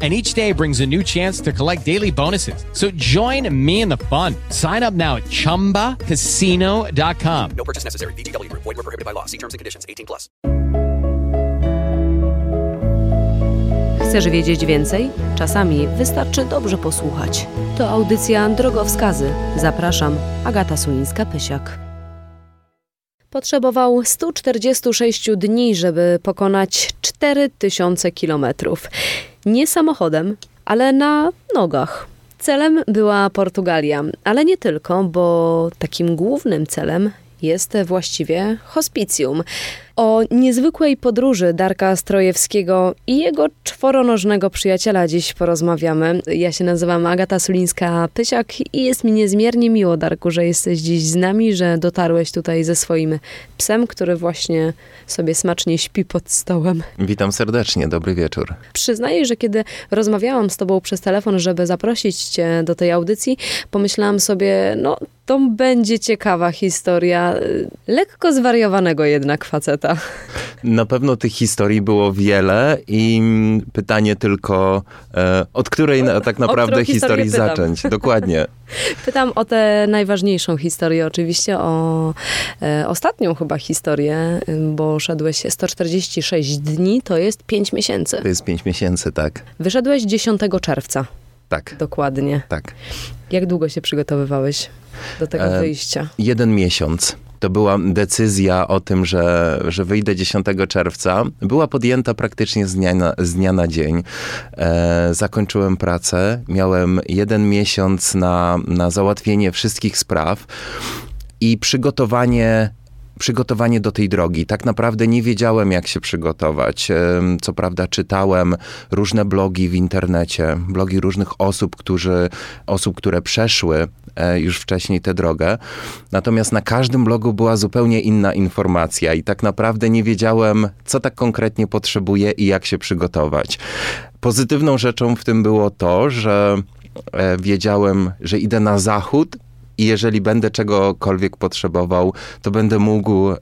And each day brings a new chance to collect daily bonuses. So join me in the fun. Sign up now at chumbacasino.com. No purchase necessary. VGW Group. Void were prohibited by law. See terms and conditions. 18 plus. Chcesz wiedzieć więcej? Czasami wystarczy dobrze posłuchać. To audycja Drogowskazy. Zapraszam, Agata Sulińska-Pysiak. Potrzebował 146 dni, żeby pokonać 4000 kilometrów. Nie samochodem, ale na nogach. Celem była Portugalia, ale nie tylko, bo takim głównym celem jest właściwie hospicjum. O niezwykłej podróży Darka Strojewskiego i jego czworonożnego przyjaciela dziś porozmawiamy. Ja się nazywam Agata Sulińska-Pysiak i jest mi niezmiernie miło, Darku, że jesteś dziś z nami, że dotarłeś tutaj ze swoim psem, który właśnie sobie smacznie śpi pod stołem. Witam serdecznie, dobry wieczór. Przyznaję, że kiedy rozmawiałam z tobą przez telefon, żeby zaprosić cię do tej audycji, pomyślałam sobie, no to będzie ciekawa historia lekko zwariowanego jednak faceta. Na pewno tych historii było wiele i pytanie tylko, e, od której tak naprawdę historii zacząć. Dokładnie. Pytam o tę najważniejszą historię, oczywiście o e, ostatnią chyba historię, bo szedłeś 146 dni, to jest 5 miesięcy. To jest 5 miesięcy, tak. Wyszedłeś 10 czerwca. Tak. Dokładnie. Tak. Jak długo się przygotowywałeś do tego E, wyjścia? Jeden miesiąc. To była decyzja o tym, że, że wyjdę 10 czerwca. Była podjęta praktycznie z dnia na, z dnia na dzień. E, zakończyłem pracę. Miałem jeden miesiąc na, na załatwienie wszystkich spraw i przygotowanie przygotowanie do tej drogi. Tak naprawdę nie wiedziałem, jak się przygotować. Co prawda czytałem różne blogi w internecie, blogi różnych osób, którzy, osób, które przeszły e, już wcześniej tę drogę. Natomiast na każdym blogu była zupełnie inna informacja i tak naprawdę nie wiedziałem, co tak konkretnie potrzebuję i jak się przygotować. Pozytywną rzeczą w tym było to, że e, wiedziałem, że idę na zachód, i jeżeli będę czegokolwiek potrzebował, to będę mógł e,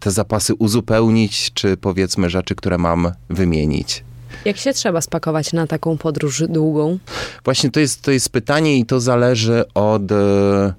te zapasy uzupełnić, czy powiedzmy rzeczy, które mam wymienić. Jak się trzeba spakować na taką podróż długą? Właśnie to jest, to jest pytanie i to zależy od, e,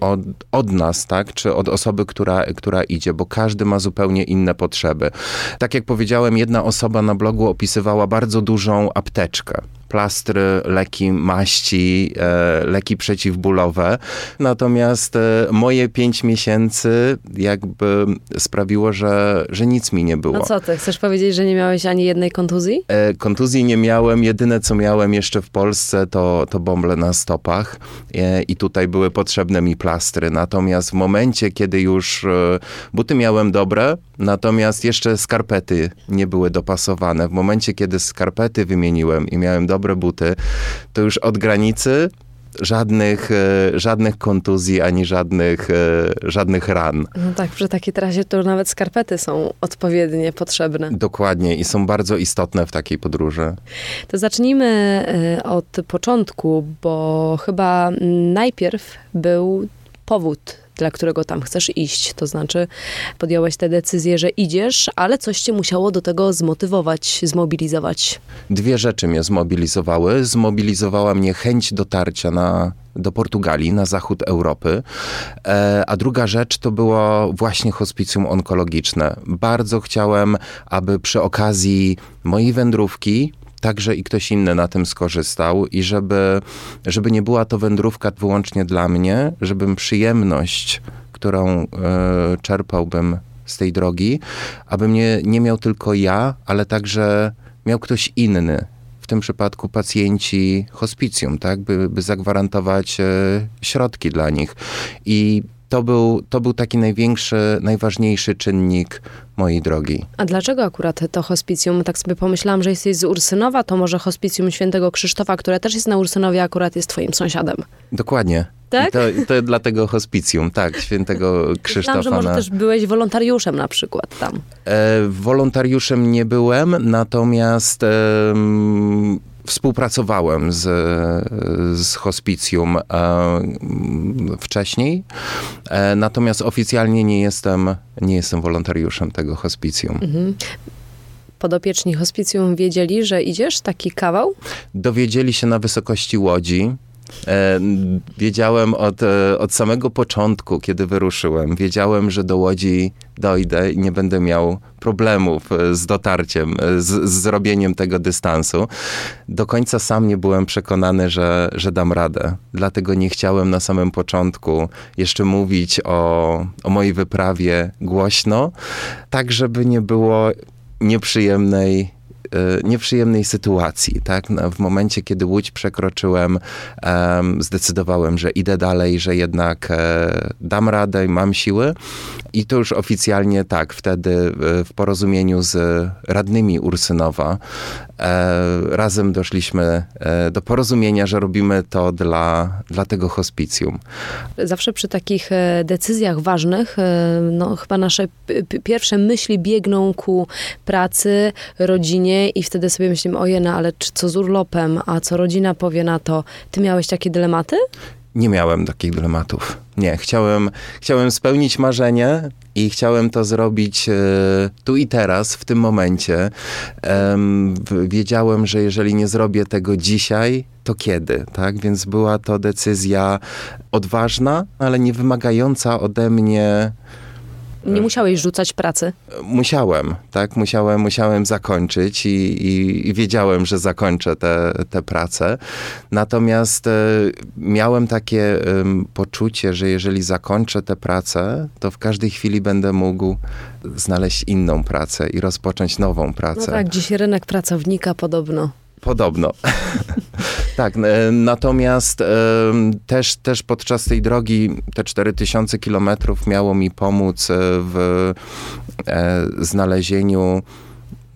od, od nas, tak? Czy od osoby, która, która idzie, bo każdy ma zupełnie inne potrzeby. Tak jak powiedziałem, jedna osoba na blogu opisywała bardzo dużą apteczkę. Plastry, leki, maści, e, leki przeciwbólowe. Natomiast e, moje pięć miesięcy jakby sprawiło, że, że nic mi nie było. No co ty, chcesz powiedzieć, że nie miałeś ani jednej kontuzji? E, Kontuzji nie miałem. Jedyne, co miałem jeszcze w Polsce, to, to bąble na stopach. I tutaj były potrzebne mi plastry. Natomiast w momencie, kiedy już buty miałem dobre, natomiast jeszcze skarpety nie były dopasowane. W momencie, kiedy skarpety wymieniłem i miałem dobre buty, to już od granicy żadnych, e, żadnych kontuzji ani żadnych, e, żadnych ran. No tak, przy takiej trasie to nawet skarpety są odpowiednie potrzebne. Dokładnie i są bardzo istotne w takiej podróży. To zacznijmy y, od początku, bo chyba najpierw był powód, dla którego tam chcesz iść. To znaczy, podjąłeś tę decyzję, że idziesz, ale coś cię musiało do tego zmotywować, zmobilizować. Dwie rzeczy mnie zmobilizowały. Zmobilizowała mnie chęć dotarcia na, do Portugalii, na zachód Europy. E, a druga rzecz to było właśnie hospicjum onkologiczne. Bardzo chciałem, aby przy okazji mojej wędrówki także i ktoś inny na tym skorzystał i żeby, żeby nie była to wędrówka wyłącznie dla mnie, żebym przyjemność, którą e, czerpałbym z tej drogi, abym nie, nie miał tylko ja, ale także miał ktoś inny. W tym przypadku pacjenci hospicjum, tak, by, by zagwarantować e, środki dla nich. I to był, to był taki największy, najważniejszy czynnik mojej drogi. A dlaczego akurat to hospicjum? Tak sobie pomyślałam, że jesteś z Ursynowa, to może hospicjum świętego Krzysztofa, które też jest na Ursynowie, akurat jest twoim sąsiadem. Dokładnie. Tak? I to, to dlatego hospicjum, tak, świętego Krzysztofa. Myślałam, że może na- też byłeś wolontariuszem na przykład tam. E, wolontariuszem nie byłem, natomiast em, współpracowałem z, z hospicjum e, wcześniej, e, natomiast oficjalnie nie jestem, nie jestem wolontariuszem tego hospicjum. Podopieczni hospicjum wiedzieli, że idziesz taki kawał? Dowiedzieli się na wysokości łodzi. E, wiedziałem od, e, od samego początku, kiedy wyruszyłem, wiedziałem, że do Łodzi dojdę i nie będę miał problemów e, z dotarciem, z, z zrobieniem tego dystansu. Do końca sam nie byłem przekonany, że, że dam radę. Dlatego nie chciałem na samym początku jeszcze mówić o, o mojej wyprawie głośno, tak żeby nie było nieprzyjemnej nieprzyjemnej sytuacji, tak? W momencie, kiedy Łódź przekroczyłem, em, zdecydowałem, że idę dalej, że jednak e, dam radę i mam siły. I to już oficjalnie tak, wtedy e, w porozumieniu z radnymi Ursynowa e, razem doszliśmy e, do porozumienia, że robimy to dla, dla tego hospicjum. Zawsze przy takich e, decyzjach ważnych, e, no chyba nasze pierwsze myśli biegną ku pracy, rodzinie i wtedy sobie myślimy, ojej, no ale czy co z urlopem, a co rodzina powie na to? Ty miałeś takie dylematy? Nie miałem takich dylematów. Nie, chciałem, chciałem spełnić marzenie i chciałem to zrobić e, tu i teraz, w tym momencie. Wiedziałem, że jeżeli nie zrobię tego dzisiaj, to kiedy, tak? Więc była to decyzja odważna, ale nie wymagająca ode mnie Nie musiałeś rzucać pracy. musiałem, tak? Musiałem, musiałem zakończyć i, i, i wiedziałem, że zakończę tę te, te pracę. Natomiast e, miałem takie poczucie, że jeżeli zakończę tę pracę, to w każdej chwili będę mógł znaleźć inną pracę i rozpocząć nową No pracę. tak, dziś rynek pracownika podobno. Podobno. tak, e, natomiast e, też, też podczas tej drogi te 4000 kilometrów miało mi pomóc e, w znalezieniu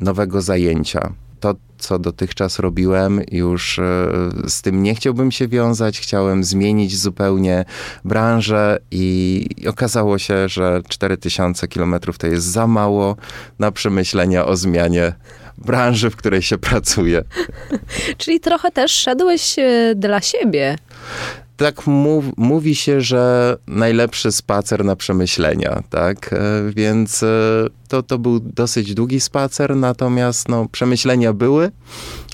nowego zajęcia. To, co dotychczas robiłem, już z tym nie chciałbym się wiązać, chciałem zmienić zupełnie branżę i, i okazało się, że 4000 kilometrów to jest za mało na przemyślenia o zmianie branży, w której się pracuje. Czyli trochę też szedłeś e, dla siebie. Tak mów, mówi się, że najlepszy spacer na przemyślenia, tak? E, Więc e, to, to był dosyć długi spacer, natomiast no, przemyślenia były,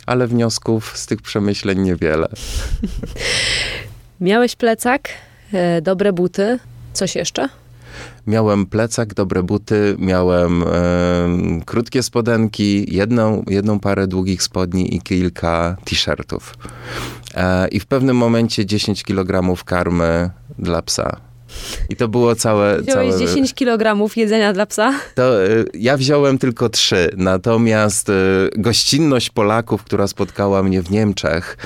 ale wniosków z tych przemyśleń niewiele. Miałeś plecak, dobre buty, coś jeszcze? Miałem plecak, dobre buty, miałem e, krótkie spodenki, jedną, jedną parę długich spodni i kilka t-shirtów. E, I w pewnym momencie 10 kg karmy dla psa. I to było całe... Wziąłeś całe 10 kg jedzenia dla psa? To e, ja wziąłem tylko trzy, natomiast e, gościnność Polaków, która spotkała mnie w Niemczech,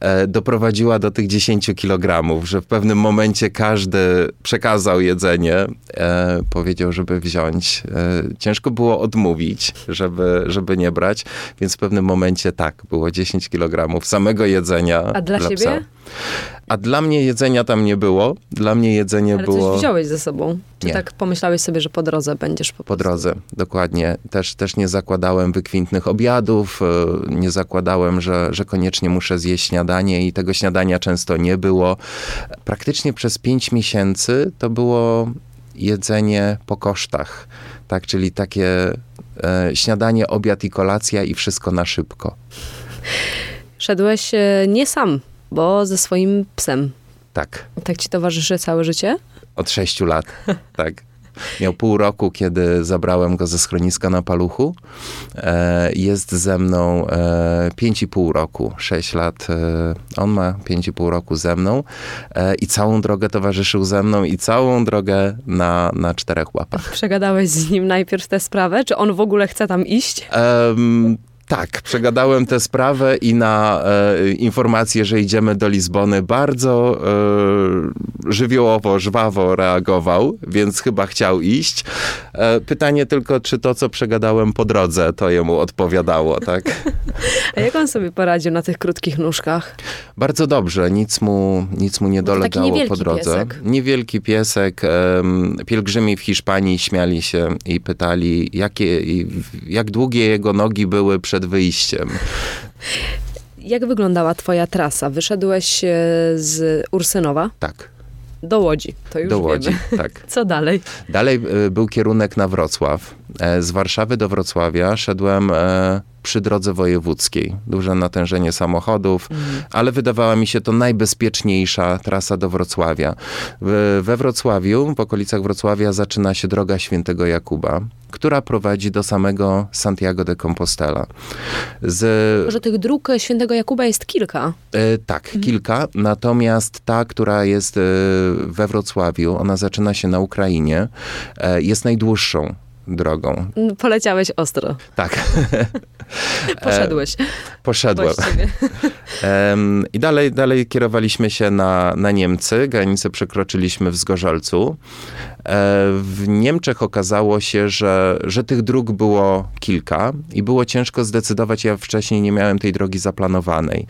e, doprowadziła do tych 10 kilogramów, że w pewnym momencie każdy przekazał jedzenie, e, powiedział, żeby wziąć. E, ciężko było odmówić, żeby, żeby nie brać, więc w pewnym momencie tak, było 10 kilogramów samego jedzenia A dla siebie? psa. A dla mnie jedzenia tam nie było. Dla mnie jedzenie Ale było... coś wziąłeś ze sobą? Czy Nie. tak pomyślałeś sobie, że po drodze będziesz po, Po drodze, dokładnie. Też, też nie zakładałem wykwintnych obiadów, e, nie zakładałem, że, że koniecznie muszę zjeść śniadanie i tego śniadania często nie było. Praktycznie przez pięć miesięcy to było jedzenie po kosztach, tak, czyli takie e, śniadanie, obiad i kolacja i wszystko na szybko. Szedłeś e, nie sam, bo ze swoim psem. Tak, Tak ci towarzyszy całe życie? od sześciu lat, tak. Miał pół roku, kiedy zabrałem go ze schroniska na paluchu. E, jest ze mną e, pięć i pół roku, sześć lat. E, on ma pięć i pół roku ze mną e, i całą drogę towarzyszył ze mną i całą drogę na, na czterech łapach. Przegadałeś z nim najpierw tę sprawę? Czy on w ogóle chce tam iść? Tak, przegadałem tę sprawę i na e, informację, że idziemy do Lizbony, bardzo e, żywiołowo, żwawo reagował, więc chyba chciał iść. E, pytanie tylko, czy to, co przegadałem po drodze, to jemu odpowiadało, tak? A jak on sobie poradził na tych krótkich nóżkach? Bardzo dobrze, nic mu, nic mu nie dolegało po drodze. piesek. Niewielki piesek. Pielgrzymi w Hiszpanii śmiali się i pytali, jakie, jak długie jego nogi były przed wyjściem. Jak wyglądała twoja trasa? Wyszedłeś e, z Ursynowa Tak, do Łodzi. To już do Łodzi. wiemy. Tak. Co dalej? Dalej e, był kierunek na Wrocław. E, Z Warszawy do Wrocławia szedłem przy drodze wojewódzkiej. Duże natężenie samochodów, ale wydawała mi się to najbezpieczniejsza trasa do Wrocławia. W, we Wrocławiu, w okolicach Wrocławia zaczyna się droga Świętego Jakuba, która prowadzi do samego Santiago de Compostela. Z, Że tych dróg Świętego Jakuba jest kilka. E, tak, kilka. Natomiast ta, która jest e, we Wrocławiu, ona zaczyna się na Ukrainie, e, jest najdłuższą drogą. Poleciałeś ostro. Tak, Poszedłeś. poszedłem. właściwie. Em, I dalej, dalej kierowaliśmy się na, na Niemcy. Granicę przekroczyliśmy w Zgorzelcu. E, W Niemczech okazało się, że, że tych dróg było kilka i było ciężko zdecydować. Ja wcześniej nie miałem tej drogi zaplanowanej.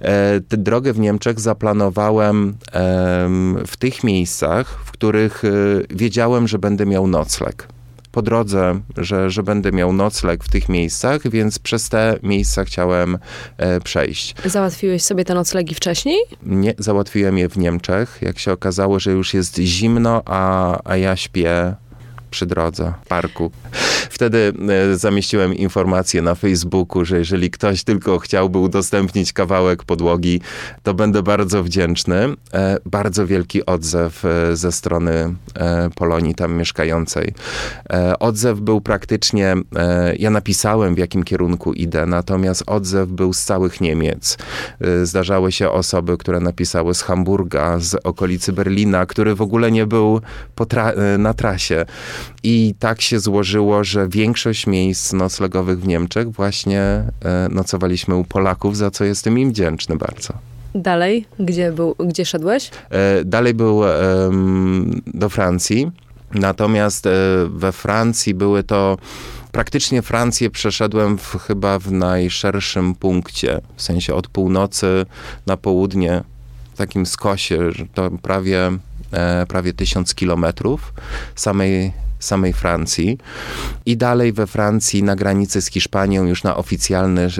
E, Tę drogę w Niemczech zaplanowałem em, w tych miejscach, w których e, wiedziałem, że będę miał nocleg po drodze, że, że będę miał nocleg w tych miejscach, więc przez te miejsca chciałem e, przejść. Załatwiłeś sobie te noclegi wcześniej? Nie, załatwiłem je w Niemczech. Jak się okazało, że już jest zimno, a, a ja śpię przy drodze, w parku. Wtedy e, zamieściłem informację na Facebooku, że jeżeli ktoś tylko chciałby udostępnić kawałek podłogi, to będę bardzo wdzięczny. E, bardzo wielki odzew e, ze strony Polonii tam mieszkającej. Odzew był praktycznie, ja napisałem w jakim kierunku idę, natomiast odzew był z całych Niemiec. Zdarzały się osoby, które napisały z Hamburga, z okolicy Berlina, który w ogóle nie był na trasie. I tak się złożyło, że większość miejsc noclegowych w Niemczech właśnie e, nocowaliśmy u Polaków, za co jestem im wdzięczny bardzo. Dalej? Gdzie, był, gdzie szedłeś? E, Dalej był em, do Francji, natomiast e, we Francji były to praktycznie Francję przeszedłem w, chyba w najszerszym punkcie, w sensie od północy na południe, w takim skosie, że to prawie, prawie tysiąc kilometrów samej samej Francji i dalej we Francji na granicy z Hiszpanią już na oficjalny, e,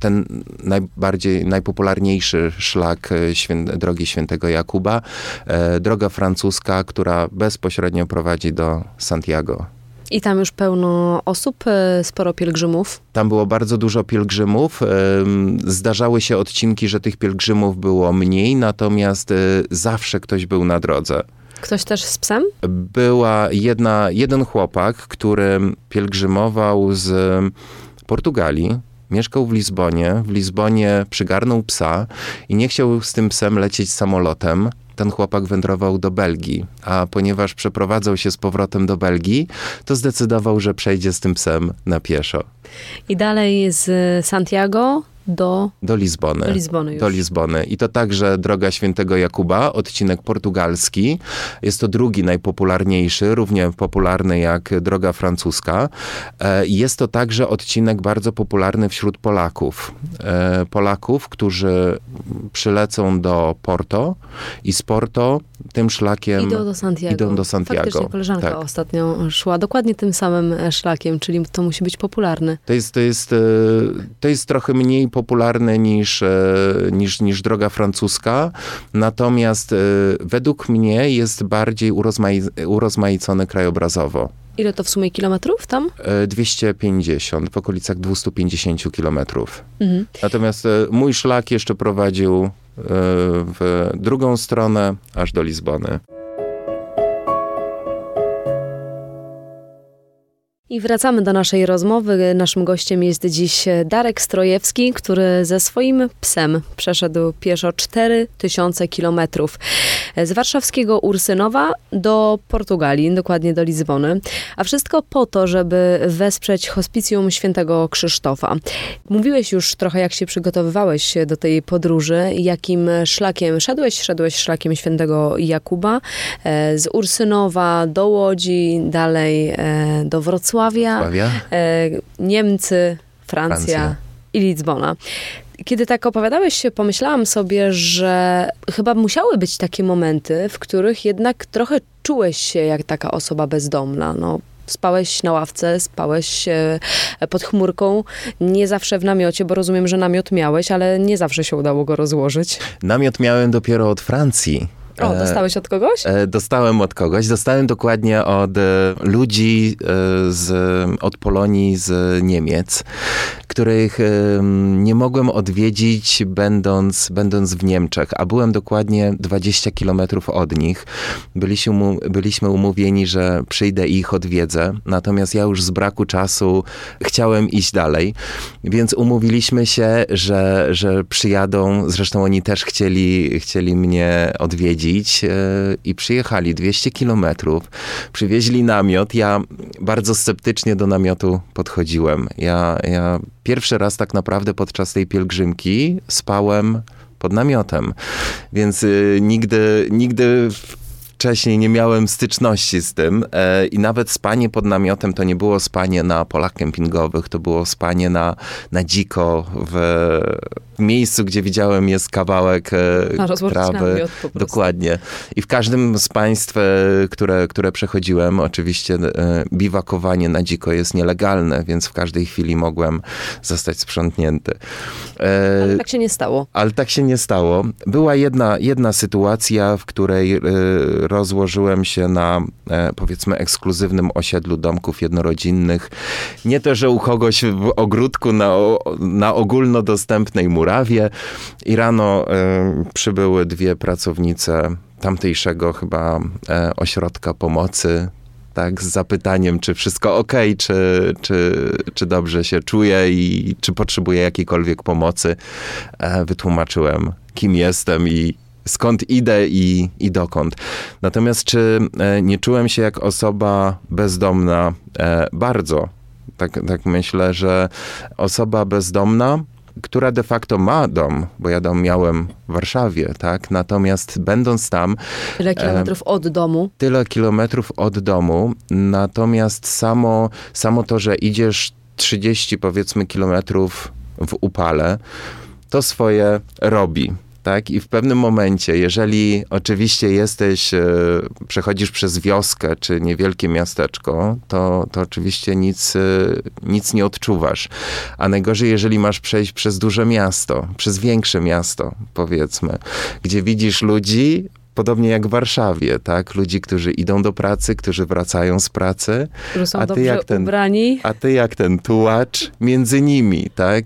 ten najbardziej, najpopularniejszy szlak e, świę, drogi świętego Jakuba, e, droga francuska, która bezpośrednio prowadzi do Santiago. I tam już pełno osób, sporo pielgrzymów. Tam było bardzo dużo pielgrzymów. Zdarzały się odcinki, że tych pielgrzymów było mniej, natomiast zawsze ktoś był na drodze. Ktoś też z psem? była jedna, jeden chłopak, który pielgrzymował z Portugalii. Mieszkał w Lizbonie. W Lizbonie przygarnął psa i nie chciał z tym psem lecieć samolotem. Ten chłopak wędrował do Belgii, a ponieważ przeprowadzał się z powrotem do Belgii, to zdecydował, że przejdzie z tym psem na pieszo I dalej z Santiago do, do Lizbony. do Lizbony już. do Lizbony. I to także droga świętego Jakuba, odcinek portugalski. Jest to drugi najpopularniejszy, równie popularny jak droga francuska. E, Jest to także odcinek bardzo popularny wśród Polaków. E, Polaków, którzy przylecą do Porto i z Porto tym szlakiem Idą do Santiago. idą do Santiago. Faktycznie koleżanka Tak. ostatnio szła dokładnie tym samym e, szlakiem, czyli to musi być popularny. To jest, to jest, to jest trochę mniej popularne niż, e, niż, niż droga francuska, natomiast e, według mnie jest bardziej urozmai- urozmaicony krajobrazowo. Ile to w sumie kilometrów tam? E, 250, w okolicach 250 kilometrów. Mhm. Natomiast e, mój szlak jeszcze prowadził e, w drugą stronę, aż do Lizbony. I wracamy do naszej rozmowy. Naszym gościem jest dziś Darek Strojewski, który ze swoim psem przeszedł pieszo 4000 kilometrów z warszawskiego Ursynowa do Portugalii, dokładnie do Lizbony. A wszystko po to, żeby wesprzeć hospicjum świętego Krzysztofa. Mówiłeś już trochę, jak się przygotowywałeś do tej podróży, jakim szlakiem szedłeś. Szedłeś szlakiem świętego Jakuba e, z Ursynowa do Łodzi, dalej e, do Wrocławia. Wrocławia. E, Niemcy, Francja, Francja. i Lizbona. Kiedy tak opowiadałeś, pomyślałam sobie, że chyba musiały być takie momenty, w których jednak trochę czułeś się jak taka osoba bezdomna. No, spałeś na ławce, spałeś e, pod chmurką, nie zawsze w namiocie, bo rozumiem, że namiot miałeś, ale nie zawsze się udało go rozłożyć. Namiot miałem dopiero od Francji. O, E, dostałeś od kogoś? E, Dostałem od kogoś. Dostałem dokładnie od e, ludzi z, od Polonii z Niemiec, których nie mogłem odwiedzić będąc, będąc w Niemczech, a byłem dokładnie 20 kilometrów od nich. Byliśmy umówieni, że przyjdę i ich odwiedzę, natomiast ja już z braku czasu chciałem iść dalej, więc umówiliśmy się, że, że przyjadą. Zresztą oni też chcieli, chcieli mnie odwiedzić e, i przyjechali 200 kilometrów. Przywieźli namiot. Ja bardzo sceptycznie do namiotu podchodziłem. Ja, ja pierwszy raz tak naprawdę podczas tej pielgrzymki spałem pod namiotem, więc y, nigdy, nigdy wcześniej nie miałem styczności z tym e, i nawet spanie pod namiotem to nie było spanie na polach kempingowych, to było spanie na, na dziko w, miejscu, gdzie widziałem jest kawałek e, trawy. Dokładnie. I w każdym z państw, e, które, które przechodziłem, oczywiście e, biwakowanie na dziko jest nielegalne, więc w każdej chwili mogłem zostać sprzątnięty. E, Ale tak się nie stało. ale tak się nie stało. Była jedna, jedna sytuacja, w której e, rozłożyłem się na e, powiedzmy ekskluzywnym osiedlu domków jednorodzinnych. Nie to, że u kogoś w ogródku na, na ogólnodostępnej murawie i rano e, przybyły dwie pracownice tamtejszego chyba e, ośrodka pomocy tak, z zapytaniem, czy wszystko ok, czy, czy, czy dobrze się czuję i czy potrzebuję jakiejkolwiek pomocy. E, Wytłumaczyłem, kim jestem i skąd idę i, i dokąd. Natomiast czy e, nie czułem się jak osoba bezdomna? E, Bardzo. Tak, tak myślę, że osoba bezdomna, która de facto ma dom, bo ja dom miałem w Warszawie, tak? Natomiast będąc tam, Tyle kilometrów od domu. tyle kilometrów od domu, natomiast samo, samo to, że idziesz 30 powiedzmy kilometrów w upale, to swoje robi. Tak? I w pewnym momencie, jeżeli oczywiście jesteś, e, przechodzisz przez wioskę czy niewielkie miasteczko, to, to oczywiście nic, e, nic nie odczuwasz. A najgorzej, jeżeli masz przejść przez duże miasto, przez większe miasto, powiedzmy, gdzie widzisz ludzi, podobnie jak w Warszawie, tak? Ludzi, którzy idą do pracy, którzy wracają z pracy, Którzy są A ty jak ten- ubrani. a ty jak ten tułacz między nimi, tak?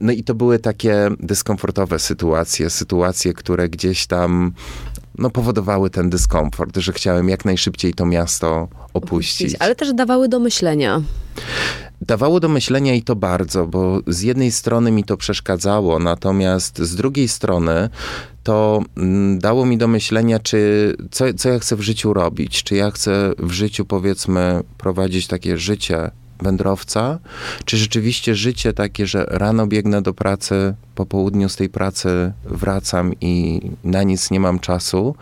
No i to były takie dyskomfortowe sytuacje, sytuacje, które gdzieś tam no, powodowały ten dyskomfort, że chciałem jak najszybciej to miasto opuścić. Ale też dawały do myślenia. Dawało do myślenia i to bardzo, bo z jednej strony mi to przeszkadzało, natomiast z drugiej strony to mm, dało mi do myślenia, czy co, co ja chcę w życiu robić. Czy ja chcę w życiu, powiedzmy, prowadzić takie życie wędrowca, czy rzeczywiście życie takie, że rano biegnę do pracy, po południu z tej pracy wracam i na nic nie mam czasu,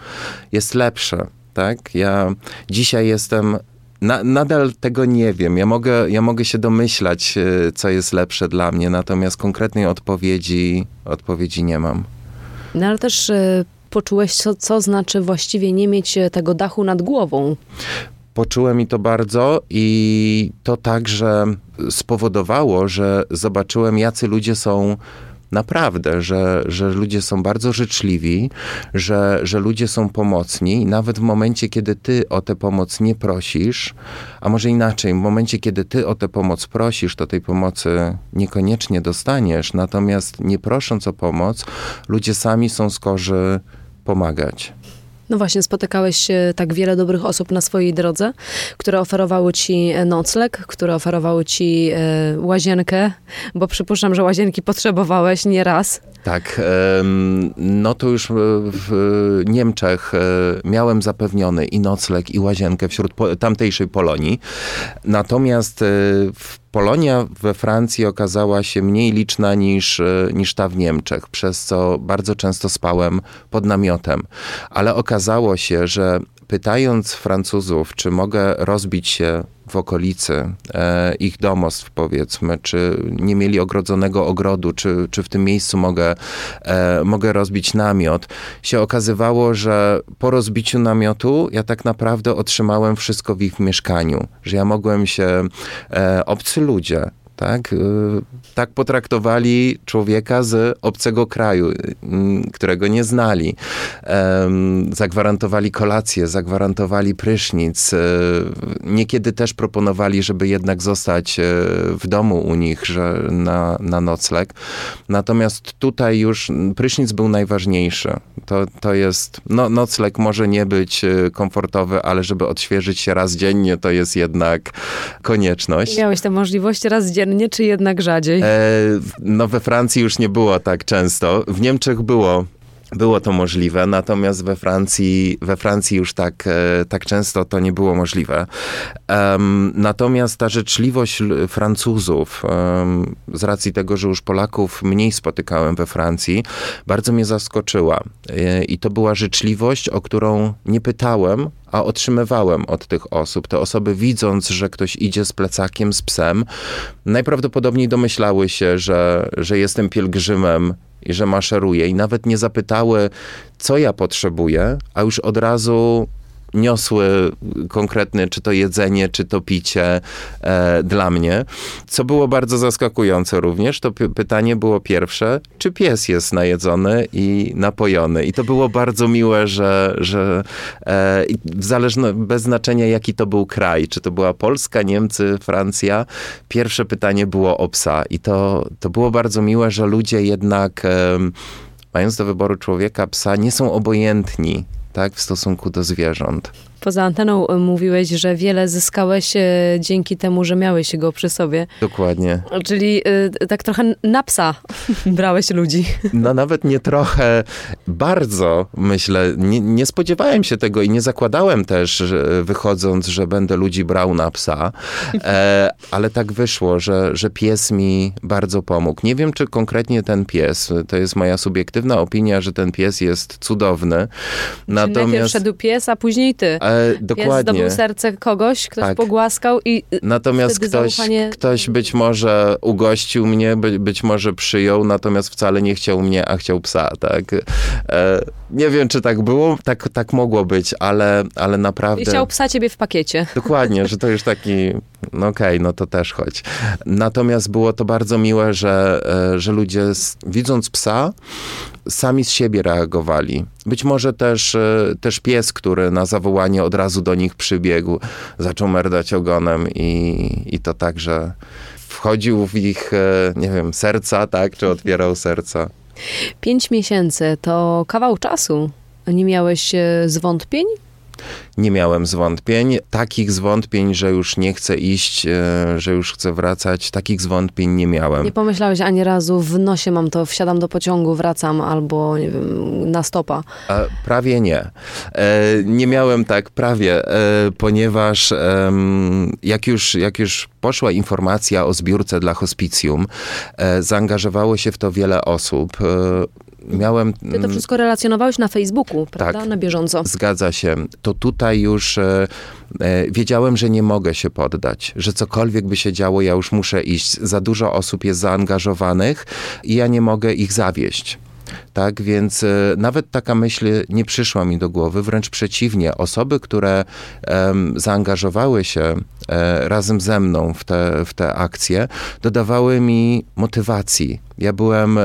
jest lepsze. Tak? Ja dzisiaj jestem na, nadal tego nie wiem. Ja mogę, ja mogę się domyślać, e, co jest lepsze dla mnie, natomiast konkretnej odpowiedzi, odpowiedzi nie mam. No ale też y, poczułeś, co, co znaczy właściwie nie mieć e, tego dachu nad głową. Poczułem mi to bardzo i to także spowodowało, że zobaczyłem, jacy ludzie są naprawdę, że, że ludzie są bardzo życzliwi, że, że ludzie są pomocni nawet w momencie, kiedy ty o tę pomoc nie prosisz, a może inaczej, w momencie, kiedy ty o tę pomoc prosisz, to tej pomocy niekoniecznie dostaniesz, natomiast nie prosząc o pomoc, ludzie sami są skorzy pomagać. No właśnie, spotykałeś e, tak wiele dobrych osób na swojej drodze, które oferowały ci e, nocleg, które oferowały ci e, łazienkę, bo przypuszczam, że łazienki potrzebowałeś nie raz. Tak, no to już w- w Niemczech e, miałem zapewniony i nocleg, i łazienkę wśród tamtejszej Polonii. Natomiast e, w Polonia we Francji okazała się mniej liczna niż, e, niż ta w Niemczech, przez co bardzo często spałem pod namiotem. Ale okazało się, że pytając Francuzów, czy mogę rozbić się w okolicy e, ich domostw, powiedzmy, czy nie mieli ogrodzonego ogrodu, czy, czy w tym miejscu mogę, e, mogę rozbić namiot, się okazywało, że po rozbiciu namiotu ja tak naprawdę otrzymałem wszystko w ich mieszkaniu, że ja mogłem się, e, obcy ludzie, tak? y, Tak potraktowali człowieka z obcego kraju, y, którego nie znali. Zagwarantowali kolację, zagwarantowali prysznic. y, Niekiedy też proponowali, żeby jednak zostać w domu u nich, że na, na nocleg. Natomiast tutaj już prysznic był najważniejszy. To, to jest, no nocleg może nie być komfortowy, ale żeby odświeżyć się raz dziennie, to jest jednak konieczność. Miałeś tę możliwość raz dziennie, czy jednak rzadziej? E, no we Francji już nie było tak często. W Niemczech było. Było to możliwe, natomiast we Francji, we Francji już tak, e, tak często to nie było możliwe. Em, natomiast ta życzliwość Francuzów, em, z racji tego, że już Polaków mniej spotykałem we Francji, bardzo mnie zaskoczyła. E, I to była życzliwość, o którą nie pytałem, a otrzymywałem od tych osób. Te osoby, widząc, że ktoś idzie z plecakiem, z psem, najprawdopodobniej domyślały się, że, że jestem pielgrzymem i że maszeruję. I nawet nie zapytały, co ja potrzebuję, a już od razu niosły konkretne, czy to jedzenie, czy to picie e, dla mnie. Co było bardzo zaskakujące również, to py- pytanie było pierwsze, czy pies jest najedzony i napojony. I to było bardzo miłe, że, że e, zależno, bez znaczenia jaki to był kraj, czy to była Polska, Niemcy, Francja, pierwsze pytanie było o psa. I to, to było bardzo miłe, że ludzie jednak em, mając do wyboru człowieka, psa, nie są obojętni tak, w stosunku do zwierząt. Poza anteną y, mówiłeś, że wiele zyskałeś y, dzięki temu, że miałeś go przy sobie. Dokładnie. Czyli y, tak trochę na psa brałeś ludzi. No nawet nie trochę, bardzo myślę, nie, nie spodziewałem się tego i nie zakładałem też, wychodząc, że będę ludzi brał na psa, e, ale tak wyszło, że, że pies mi bardzo pomógł. Nie wiem, czy konkretnie ten pies, to jest moja subiektywna opinia, że ten pies jest cudowny, Najpierw natomiast... szedł pies, a później ty. E, dokładnie. zdobył serce kogoś, ktoś Tak. pogłaskał i Natomiast ktoś, zaufanie- ktoś być może ugościł mnie, by, być może przyjął, natomiast wcale nie chciał mnie, a chciał psa, tak? E, nie wiem, czy tak było, tak, tak mogło być, ale, ale naprawdę... i chciał psa ciebie w pakiecie. Dokładnie, że to już taki, no okej, no to też chodź. Natomiast było to bardzo miłe, że, e, że ludzie s- widząc psa, sami z siebie reagowali. Być może też, e, też pies, który na zawołanie od razu do nich przybiegł, zaczął merdać ogonem i, i to tak, że wchodził w ich, e, nie wiem, serca, tak, czy otwierał serca. Pięć miesięcy to kawał czasu. Nie miałeś e, zwątpień? Nie miałem zwątpień, takich zwątpień, że już nie chcę iść, e, że już chcę wracać, takich zwątpień nie miałem. Nie pomyślałeś ani razu, w nosie mam to, wsiadam do pociągu, wracam albo, nie wiem, na stopa. E, Prawie nie. E, Nie miałem tak prawie, e, ponieważ jak już, jak już poszła informacja o zbiórce dla hospicjum, zaangażowało się w to wiele osób. Miałem. Ty to mm, wszystko relacjonowałeś na Facebooku, prawda? Tak. Na bieżąco. Zgadza się. To tutaj już e, e, wiedziałem, że nie mogę się poddać, że cokolwiek by się działo, ja już muszę iść. Za dużo osób jest zaangażowanych i ja nie mogę ich zawieść. Tak, więc e, nawet taka myśl nie przyszła mi do głowy, wręcz przeciwnie. Osoby, które zaangażowały się e, razem ze mną w te, w te akcje, dodawały mi motywacji. Ja byłem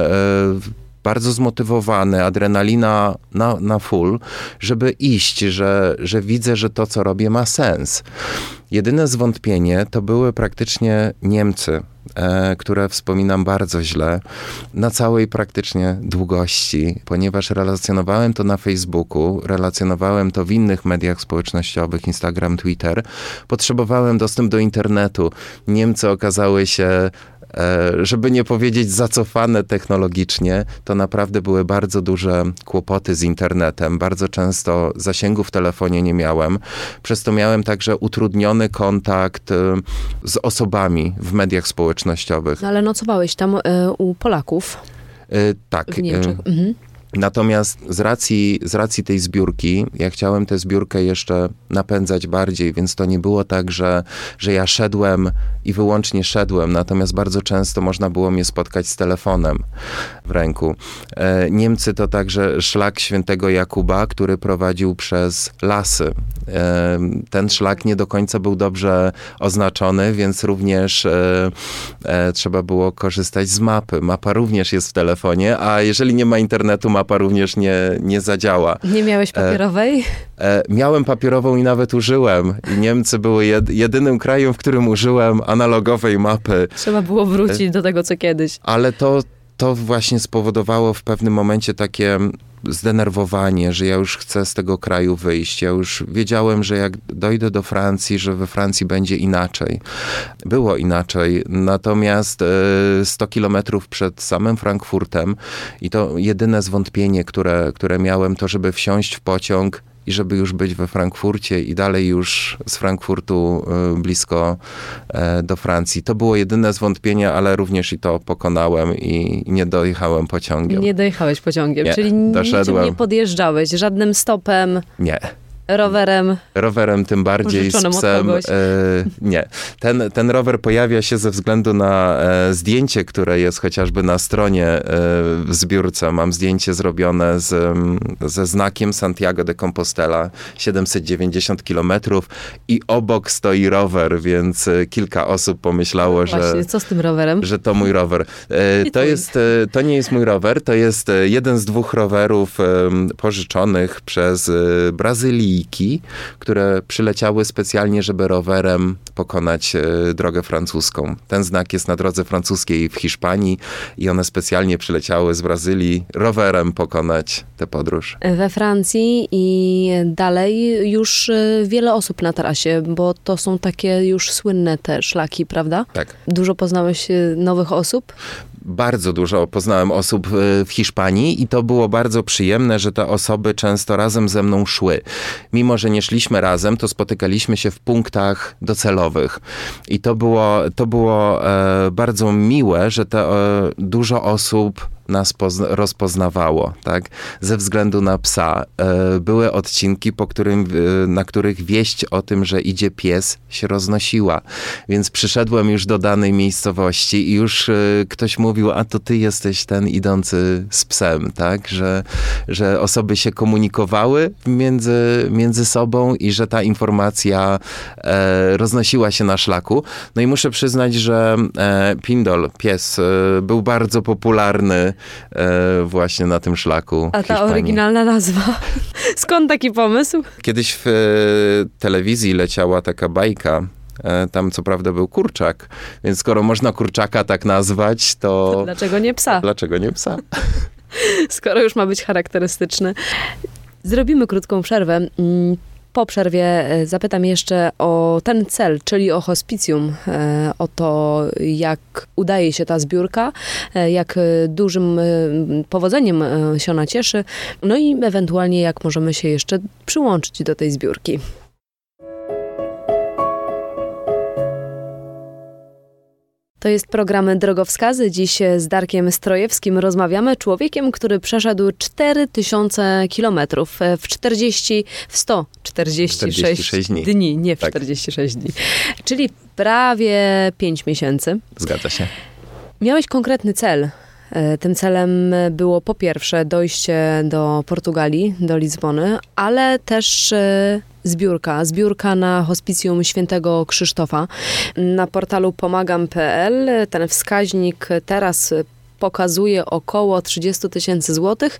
bardzo zmotywowany, adrenalina na, na full, żeby iść, że, że widzę, że to, co robię, ma sens. Jedyne zwątpienie to były praktycznie Niemcy, e, które wspominam bardzo źle, na całej praktycznie długości, ponieważ relacjonowałem to na Facebooku, relacjonowałem to w innych mediach społecznościowych, Instagram, Twitter. Potrzebowałem dostęp do internetu. Niemcy okazały się żeby nie powiedzieć zacofane technologicznie, to naprawdę były bardzo duże kłopoty z internetem. Bardzo często zasięgu w telefonie nie miałem. Przez to miałem także utrudniony kontakt e, z osobami w mediach społecznościowych. No ale nocowałeś tam e, u Polaków E, Tak. w Niemczech. e, Mhm. Natomiast z racji, z racji tej zbiórki, ja chciałem tę zbiórkę jeszcze napędzać bardziej, więc to nie było tak, że, że ja szedłem i wyłącznie szedłem, natomiast bardzo często można było mnie spotkać z telefonem w ręku. E, Niemcy to także szlak świętego Jakuba, który prowadził przez lasy. E, Ten szlak nie do końca był dobrze oznaczony, więc również e, trzeba było korzystać z mapy. Mapa również jest w telefonie, a jeżeli nie ma internetu, mapa również nie, nie zadziała. Nie miałeś papierowej? Miałem papierową i nawet użyłem. I Niemcy były jed, jedynym krajem, w którym użyłem analogowej mapy, Trzeba było wrócić do tego, co kiedyś. ale to, to właśnie spowodowało w pewnym momencie takie zdenerwowanie, że ja już chcę z tego kraju wyjść. Ja już wiedziałem, że jak dojdę do Francji, że we Francji będzie inaczej. Było inaczej, natomiast e, 100 kilometrów przed samym Frankfurtem i to jedyne zwątpienie, które, które miałem, to żeby wsiąść w pociąg i żeby już być we Frankfurcie i dalej już z Frankfurtu y, blisko e, do Francji. To było jedyne zwątpienie, ale również i to pokonałem i, nie dojechałem pociągiem. Nie dojechałeś pociągiem, Nie, czyli niczym doszedłem. nie podjeżdżałeś, żadnym stopem, Nie. Rowerem. Rowerem tym bardziej z psem. E, nie. Ten, ten rower pojawia się ze względu na e, zdjęcie, które jest chociażby na stronie e, w zbiórce. Mam zdjęcie zrobione z, ze znakiem Santiago de Compostela 790 kilometrów i obok stoi rower, więc e, kilka osób pomyślało, że Właśnie, co z tym rowerem? że to mój rower. E, To, jest, e, to nie jest mój rower, to jest e, jeden z dwóch rowerów pożyczonych przez e, Które przyleciały specjalnie, żeby rowerem pokonać e, drogę francuską. Ten znak jest na drodze francuskiej w Hiszpanii i one specjalnie przyleciały z Brazylii rowerem pokonać tę podróż. We Francji i dalej już y, wiele osób na trasie, bo to są takie już słynne te szlaki, prawda? Tak. Dużo poznałeś y, nowych osób? Bardzo dużo poznałem osób e, w Hiszpanii i to było bardzo przyjemne, że te osoby często razem ze mną szły. Mimo, że nie szliśmy razem, to spotykaliśmy się w punktach docelowych. I to było, to było e, bardzo miłe, że te, e, dużo osób nas pozna- rozpoznawało, tak? Ze względu na psa. E, były odcinki, po którym, e, na których wieść o tym, że idzie pies, się roznosiła. Więc przyszedłem już do danej miejscowości i już e, ktoś mówił, a to ty jesteś ten idący z psem, tak? Że, że osoby się komunikowały między, między sobą i że ta informacja roznosiła się na szlaku. No i muszę przyznać, że Pindol, pies, był bardzo popularny właśnie na tym szlaku. A ta Hiszpanii. oryginalna nazwa? Skąd taki pomysł? Kiedyś w e, telewizji leciała taka bajka. E, tam co prawda był kurczak, więc skoro można kurczaka tak nazwać, to Dlaczego nie psa? dlaczego nie psa? skoro już ma być charakterystyczny. Zrobimy krótką przerwę. Po przerwie e, zapytam jeszcze o ten cel, czyli o hospicjum, e, o to, jak udaje się ta zbiórka, e, jak dużym powodzeniem się ona cieszy, no i ewentualnie jak możemy się jeszcze przyłączyć do tej zbiórki. To jest program Drogowskazy. Dziś z Darkiem Strojewskim rozmawiamy. Człowiekiem, który przeszedł 4000 kilometrów w 40, w 146 46 dni. dni, nie w Tak. 46 dni. Czyli prawie 5 miesięcy. Zgadza się. Miałeś konkretny cel. E, Tym celem było po pierwsze dojście do Portugalii, do Lizbony, ale też e, zbiórka. Zbiórka na hospicjum świętego Krzysztofa. Na portalu pomagam.pl ten wskaźnik teraz pokazuje około 30 tysięcy złotych,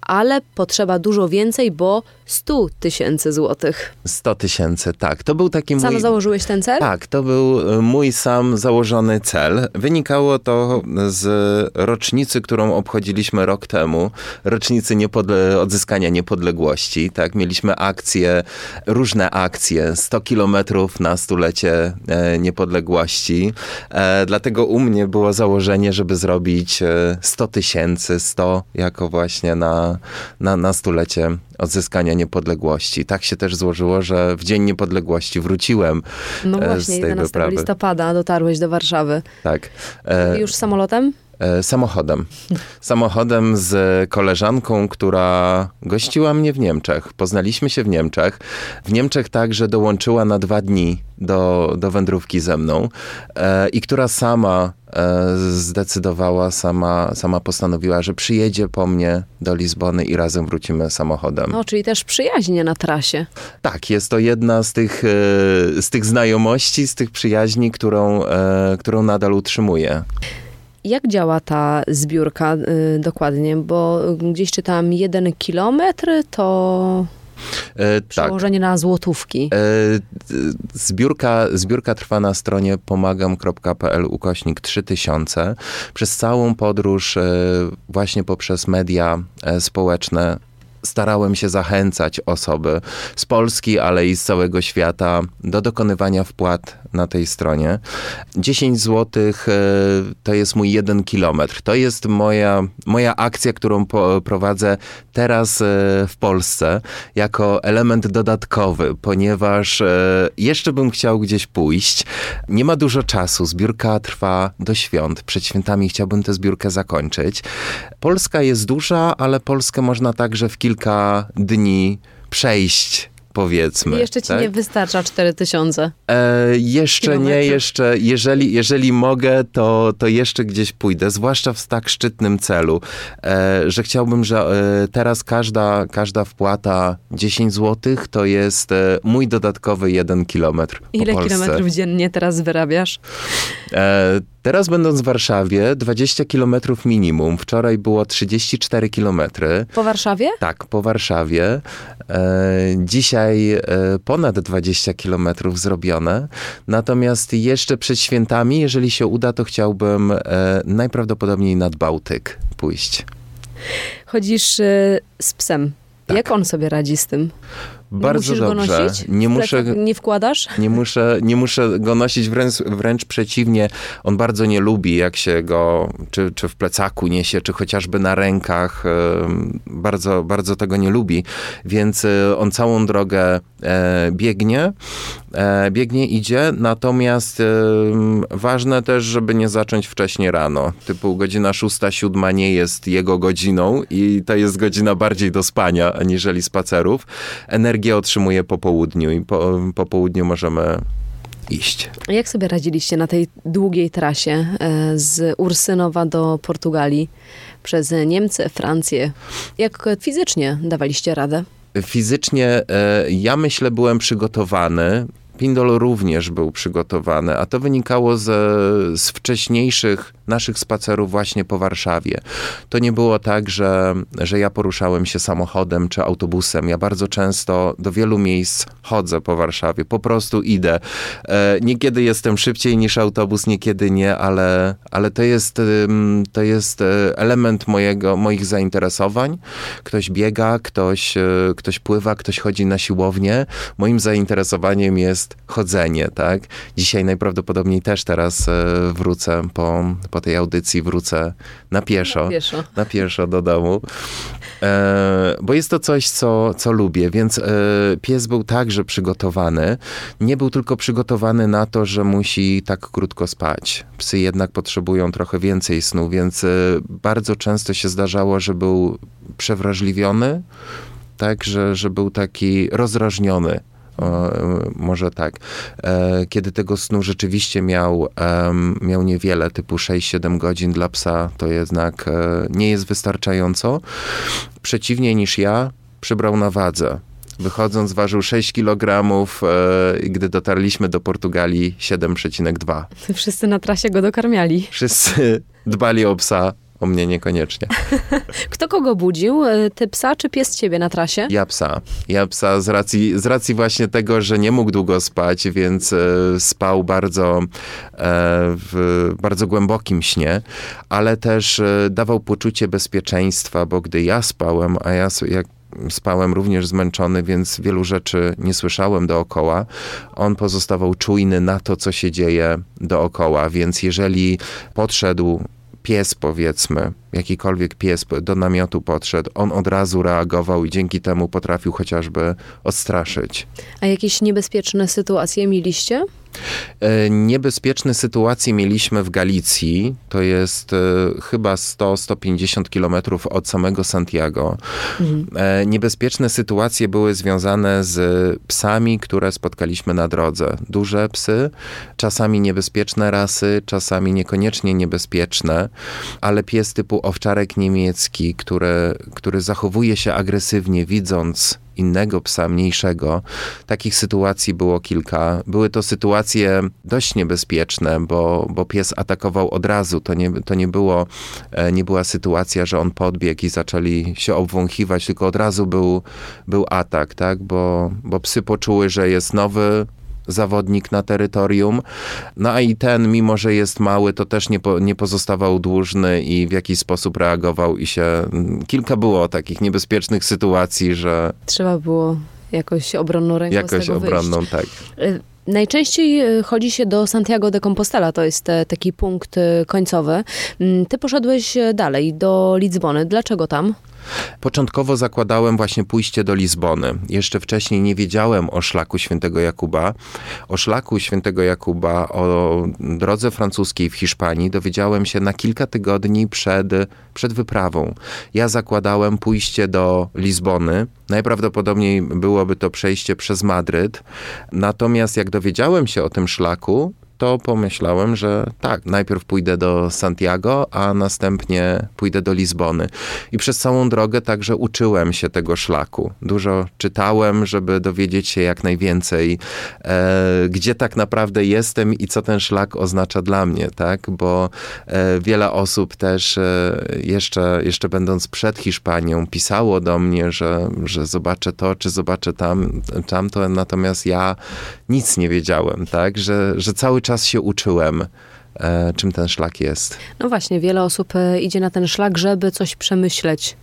ale potrzeba dużo więcej, bo 100 tysięcy złotych. 100 tysięcy, tak. To był taki Sam mój... założyłeś ten cel? Tak, to był e, mój sam założony cel. Wynikało to z rocznicy, którą obchodziliśmy rok temu, rocznicy niepodle- odzyskania niepodległości. Tak, mieliśmy akcje, różne akcje, 100 kilometrów na stulecie e, niepodległości. E, dlatego u mnie było założenie, żeby zrobić e, 100 tysięcy, 100 jako właśnie na, na, na stulecie odzyskania niepodległości. Tak się też złożyło, że w Dzień Niepodległości wróciłem No e, właśnie, z tej 11 wyprawy. listopada dotarłeś do Warszawy. Tak. E, Już samolotem? E, Samochodem. Samochodem z koleżanką, która gościła mnie w Niemczech. Poznaliśmy się w Niemczech. W Niemczech także dołączyła na dwa dni do, do wędrówki ze mną e, i która sama e, zdecydowała, sama, sama postanowiła, że przyjedzie po mnie do Lizbony i razem wrócimy samochodem. No, czyli też przyjaźnie na trasie. Tak, jest to jedna z tych, e, z tych znajomości, z tych przyjaźni, którą, e, którą nadal utrzymuję. Jak działa ta zbiórka y, dokładnie? Bo gdzieś czytałam jeden kilometr, to E, tak. przełożenie na złotówki. E, Zbiórka, zbiórka trwa na stronie pomagam.pl ukośnik 3000. Przez całą podróż, e, właśnie poprzez media społeczne, starałem się zachęcać osoby z Polski, ale i z całego świata do dokonywania wpłat na tej stronie. 10 zł to jest mój jeden kilometr. To jest moja, moja akcja, którą prowadzę teraz e, w Polsce jako element dodatkowy, ponieważ e, jeszcze bym chciał gdzieś pójść. Nie ma dużo czasu. Zbiórka trwa do świąt. Przed świętami chciałbym tę zbiórkę zakończyć. Polska jest duża, ale Polskę można także w kilka dni przejść. Powiedzmy. Jeszcze ci tak? nie wystarcza 4000. E, jeszcze nie, kilometrów. jeszcze, jeżeli, jeżeli mogę, to, to jeszcze gdzieś pójdę, zwłaszcza w tak szczytnym celu, e, że chciałbym, że e, teraz każda, każda wpłata 10 zł to jest e, mój dodatkowy jeden kilometr po Ile kilometrów dziennie teraz wyrabiasz? E, teraz będąc w Warszawie, 20 kilometrów minimum. Wczoraj było 34 kilometry. Po Warszawie? Tak, po Warszawie. E, dzisiaj e, ponad 20 kilometrów zrobione. Natomiast jeszcze przed świętami, jeżeli się uda, to chciałbym e, najprawdopodobniej nad Bałtyk pójść. Chodzisz y, z psem. Jak on sobie radzi z tym? Bardzo nie musisz dobrze. go nosić? Nie muszę, Nie wkładasz? nie, muszę, nie muszę go nosić, wręcz, wręcz przeciwnie. On bardzo nie lubi, jak się go czy, czy w plecaku niesie, czy chociażby na rękach. Bardzo, bardzo tego nie lubi. Więc e, on całą drogę biegnie, e, biegnie, idzie. Natomiast ważne też, żeby nie zacząć wcześnie rano. Typu godzina szósta, siódma nie jest jego godziną i to jest godzina bardziej do spania, aniżeli spacerów. Energię otrzymuje po południu i po, po południu możemy iść. Jak sobie radziliście na tej długiej trasie e, z Ursynowa do Portugalii przez Niemcy, Francję? Jak fizycznie dawaliście radę? Fizycznie e, ja myślę byłem przygotowany. Pindol również był przygotowany, a to wynikało z, z wcześniejszych naszych spacerów właśnie po Warszawie. To nie było tak, że, że ja poruszałem się samochodem czy autobusem. Ja bardzo często do wielu miejsc chodzę po Warszawie, po prostu idę. E, Niekiedy jestem szybciej niż autobus, niekiedy nie, ale, ale to, jest, to jest e, element mojego, moich zainteresowań. Ktoś biega, ktoś, e, ktoś pływa, ktoś chodzi na siłownię. Moim zainteresowaniem jest chodzenie, tak? Dzisiaj najprawdopodobniej też teraz e, wrócę po, po tej audycji, wrócę na pieszo Pieszo. na pieszo do domu. E, bo jest to coś, co, co lubię, więc e, pies był także przygotowany. Nie był tylko przygotowany na to, że musi tak krótko spać. Psy jednak potrzebują trochę więcej snu, więc e, bardzo często się zdarzało, że był przewrażliwiony, tak, że, że był taki rozrażniony. O, może tak. E, Kiedy tego snu rzeczywiście miał, miał niewiele, typu 6-7 godzin dla psa, to jednak e, nie jest wystarczająco. Przeciwnie niż ja, przybrał na wadze. Wychodząc ważył 6 kg e, gdy dotarliśmy do Portugalii 7,2. Wszyscy na trasie go dokarmiali. Wszyscy dbali o psa O mnie niekoniecznie. Kto kogo budził? E, Ty psa czy pies ciebie na trasie? Ja psa. Ja psa z racji, z racji właśnie tego, że nie mógł długo spać, więc e, spał bardzo, e, w bardzo głębokim śnie, ale też e, dawał poczucie bezpieczeństwa, bo gdy ja spałem, a ja jak spałem również zmęczony, więc wielu rzeczy nie słyszałem dookoła. On pozostawał czujny na to, co się dzieje dookoła, więc jeżeli podszedł pies, powiedzmy, jakikolwiek pies do namiotu podszedł, on od razu reagował i dzięki temu potrafił chociażby odstraszyć. A jakieś niebezpieczne sytuacje mieliście? E, Niebezpieczne sytuacje mieliśmy w Galicji, to jest e, chyba 100-150 kilometrów od samego Santiago. E, Niebezpieczne sytuacje były związane z psami, które spotkaliśmy na drodze. Duże psy, czasami niebezpieczne rasy, czasami niekoniecznie niebezpieczne, ale pies typu owczarek niemiecki, który, który zachowuje się agresywnie, widząc innego psa mniejszego. Takich sytuacji było kilka. Były to sytuacje dość niebezpieczne, bo, bo pies atakował od razu. To nie, to nie, było, e, nie była sytuacja, że on podbiegł i zaczęli się obwąchiwać, tylko od razu był, był atak, tak? Bo, bo psy poczuły, że jest nowy zawodnik na terytorium. No a i ten, mimo że jest mały, to też nie, po, nie pozostawał dłużny i w jakiś sposób reagował i się... Kilka było takich niebezpiecznych sytuacji, że Trzeba było jakoś obronną ręką jakoś obronną, wyjść. tak. Y, Najczęściej y, chodzi się do Santiago de Compostela, to jest e, taki punkt y, końcowy. Mm, Ty poszedłeś e, dalej, do Lizbony. Dlaczego tam? Początkowo zakładałem właśnie pójście do Lizbony. Jeszcze wcześniej nie wiedziałem o szlaku świętego Jakuba. O szlaku świętego Jakuba, o drodze francuskiej w Hiszpanii dowiedziałem się na kilka tygodni przed, przed wyprawą. Ja zakładałem pójście do Lizbony. Najprawdopodobniej byłoby to przejście przez Madryt. Natomiast jak dowiedziałem się o tym szlaku, to pomyślałem, że tak, najpierw pójdę do Santiago, a następnie pójdę do Lizbony. I przez całą drogę także uczyłem się tego szlaku. Dużo czytałem, żeby dowiedzieć się jak najwięcej, e, gdzie tak naprawdę jestem i co ten szlak oznacza dla mnie, tak? Bo e, wiele osób też e, jeszcze, jeszcze będąc przed Hiszpanią pisało do mnie, że, że zobaczę to, czy zobaczę tam, tamto, natomiast ja nic nie wiedziałem, tak? Że, że cały czas się uczyłem, e, czym ten szlak jest. No właśnie, wiele osób e, idzie na ten szlak, żeby coś przemyśleć.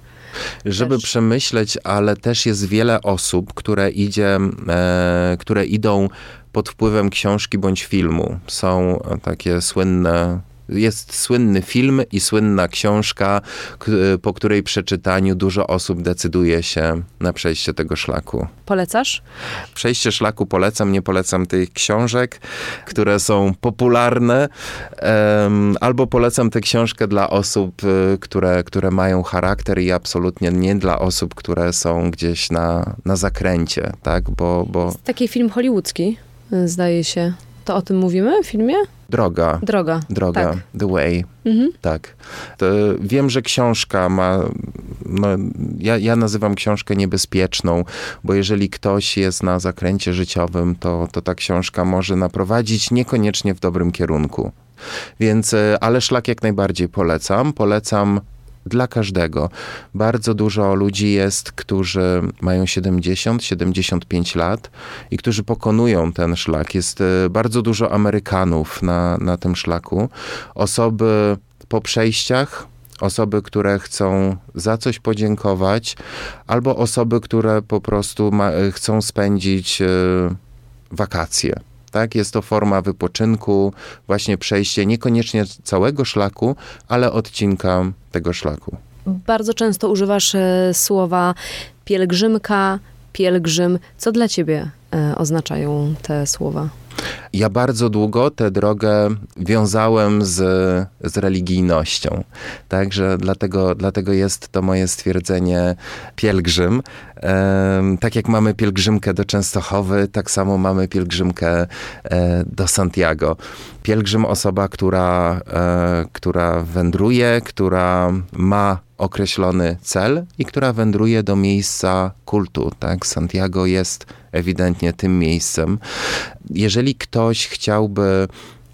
Żeby Też. przemyśleć, ale też jest wiele osób, które idzie, e, które idą pod wpływem książki bądź filmu. Są takie słynne jest słynny film i słynna książka, po której przeczytaniu dużo osób decyduje się na przejście tego szlaku. Polecasz? Przejście szlaku polecam, nie polecam tych książek, które są popularne, albo polecam tę książkę dla osób, y, które, które mają charakter i absolutnie nie dla osób, które są gdzieś na, na zakręcie, tak, bo, bo Taki film hollywoodzki, y, zdaje się. To o tym mówimy w filmie? droga, Droga. droga, Tak. the way, Mhm. tak. To wiem, że książka ma, no, ja, ja nazywam książkę niebezpieczną, bo jeżeli ktoś jest na zakręcie życiowym, to, to ta książka może naprowadzić niekoniecznie w dobrym kierunku. Więc, e, ale szlak jak najbardziej polecam. Polecam dla każdego. Bardzo dużo ludzi jest, którzy mają 70-75 lat i którzy pokonują ten szlak. Jest e, bardzo dużo Amerykanów na, na tym szlaku. Osoby po przejściach, osoby, które chcą za coś podziękować, albo osoby, które po prostu ma, e, chcą spędzić e, wakacje. Tak, jest to forma wypoczynku, właśnie przejście niekoniecznie całego szlaku, ale odcinka tego szlaku. Bardzo często używasz e, słowa pielgrzymka, pielgrzym. Co dla ciebie e, oznaczają te słowa? Ja bardzo długo tę drogę wiązałem z, z religijnością. Także dlatego, dlatego jest to moje stwierdzenie pielgrzym. Tak jak mamy pielgrzymkę do Częstochowy, tak samo mamy pielgrzymkę e, do Santiago. Pielgrzym osoba, która, e, która wędruje, która ma określony cel i która wędruje do miejsca kultu. Tak? Santiago jest ewidentnie tym miejscem. Jeżeli ktoś chciałby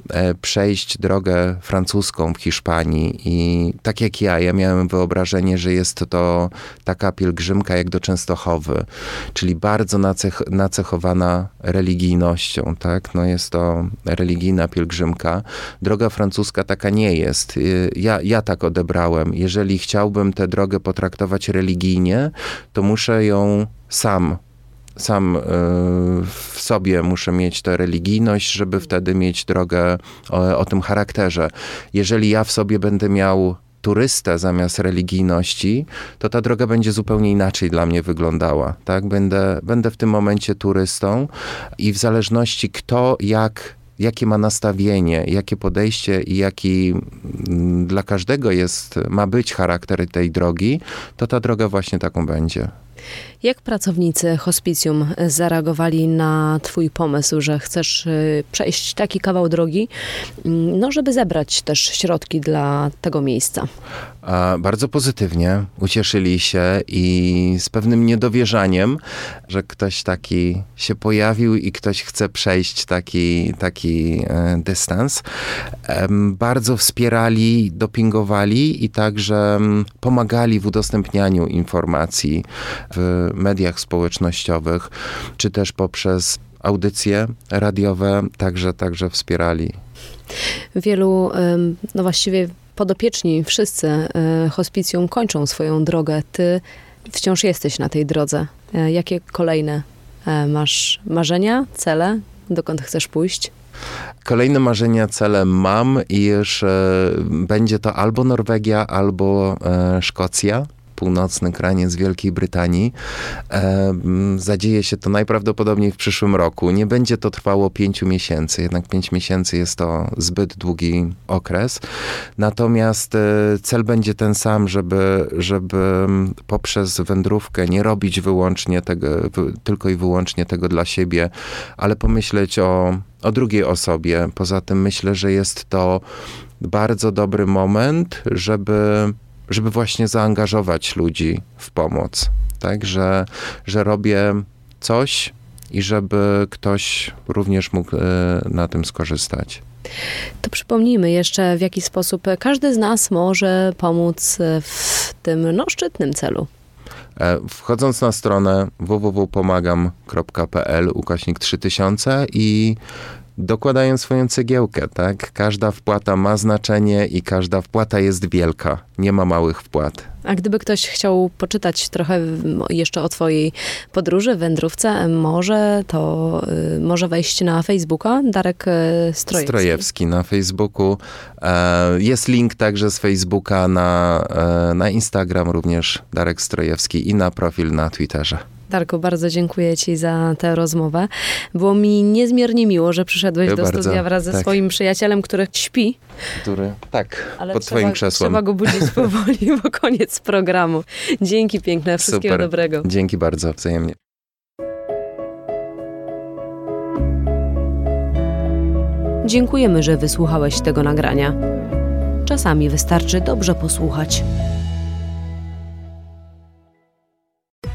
e, przejść drogę francuską w Hiszpanii i tak jak ja, ja miałem wyobrażenie, że jest to taka pielgrzymka jak do Częstochowy, czyli bardzo nacech, nacechowana religijnością, tak? No jest to religijna pielgrzymka. Droga francuska taka nie jest. Y, ja, ja tak odebrałem. Jeżeli chciałbym tę drogę potraktować religijnie, to muszę ją sam sam y, w sobie muszę mieć tę religijność, żeby wtedy mieć drogę o, o tym charakterze. Jeżeli ja w sobie będę miał turystę zamiast religijności, to ta droga będzie zupełnie inaczej dla mnie wyglądała. Tak? Będę, będę w tym momencie turystą i w zależności kto, jak jakie ma nastawienie, jakie podejście i jaki mm, dla każdego jest, ma być charakter tej drogi, to ta droga właśnie taką będzie. Jak pracownicy hospicjum zareagowali na Twój pomysł, że chcesz y, przejść taki kawał drogi, mm, no, żeby zebrać też środki dla tego miejsca? Bardzo pozytywnie ucieszyli się i z pewnym niedowierzaniem, że ktoś taki się pojawił i ktoś chce przejść taki, taki e, dystans. Bardzo wspierali, dopingowali i także pomagali w udostępnianiu informacji w mediach społecznościowych, czy też poprzez audycje radiowe, także, także wspierali. Wielu, no właściwie podopieczni, wszyscy e, hospicjum kończą swoją drogę. Ty wciąż jesteś na tej drodze. E, jakie kolejne e, masz marzenia, cele? Dokąd chcesz pójść? Kolejne marzenia, cele mam i już będzie to albo Norwegia, albo Szkocja północny kraniec Wielkiej Brytanii. E, zadzieje się to najprawdopodobniej w przyszłym roku. Nie będzie to trwało pięciu miesięcy, jednak pięć miesięcy jest to zbyt długi okres. Natomiast e, cel będzie ten sam, żeby, żeby poprzez wędrówkę nie robić wyłącznie tego, tylko i wyłącznie tego dla siebie, ale pomyśleć o, o drugiej osobie. Poza tym myślę, że jest to bardzo dobry moment, żeby żeby właśnie zaangażować ludzi w pomoc. Tak, że, że robię coś i żeby ktoś również mógł e, na tym skorzystać. To przypomnijmy jeszcze, w jaki sposób każdy z nas może pomóc w tym no, szczytnym celu. E, wchodząc na stronę www.pomagam.pl ukośnik 3000 i dokładają swoją cegiełkę, tak? Każda wpłata ma znaczenie i każda wpłata jest wielka. Nie ma małych wpłat. A gdyby ktoś chciał poczytać trochę jeszcze o twojej podróży, wędrówce, może to y, może wejść na Facebooka Darek y, Strojewski. Strojewski na Facebooku. E, jest link także z Facebooka na, e, na Instagram również Darek Strojewski i na profil na Twitterze. Darku, bardzo dziękuję Ci za tę rozmowę. Było mi niezmiernie miło, że przyszedłeś do bardzo, studia wraz tak. ze swoim przyjacielem, który śpi. Który, tak, Ale pod trzeba, Twoim krzesłem. Trzeba go budzić powoli, bo koniec programu. Dzięki piękne, wszystkiego Super. dobrego. Dzięki bardzo, wzajemnie. Dziękujemy, że wysłuchałeś tego nagrania. Czasami wystarczy dobrze posłuchać.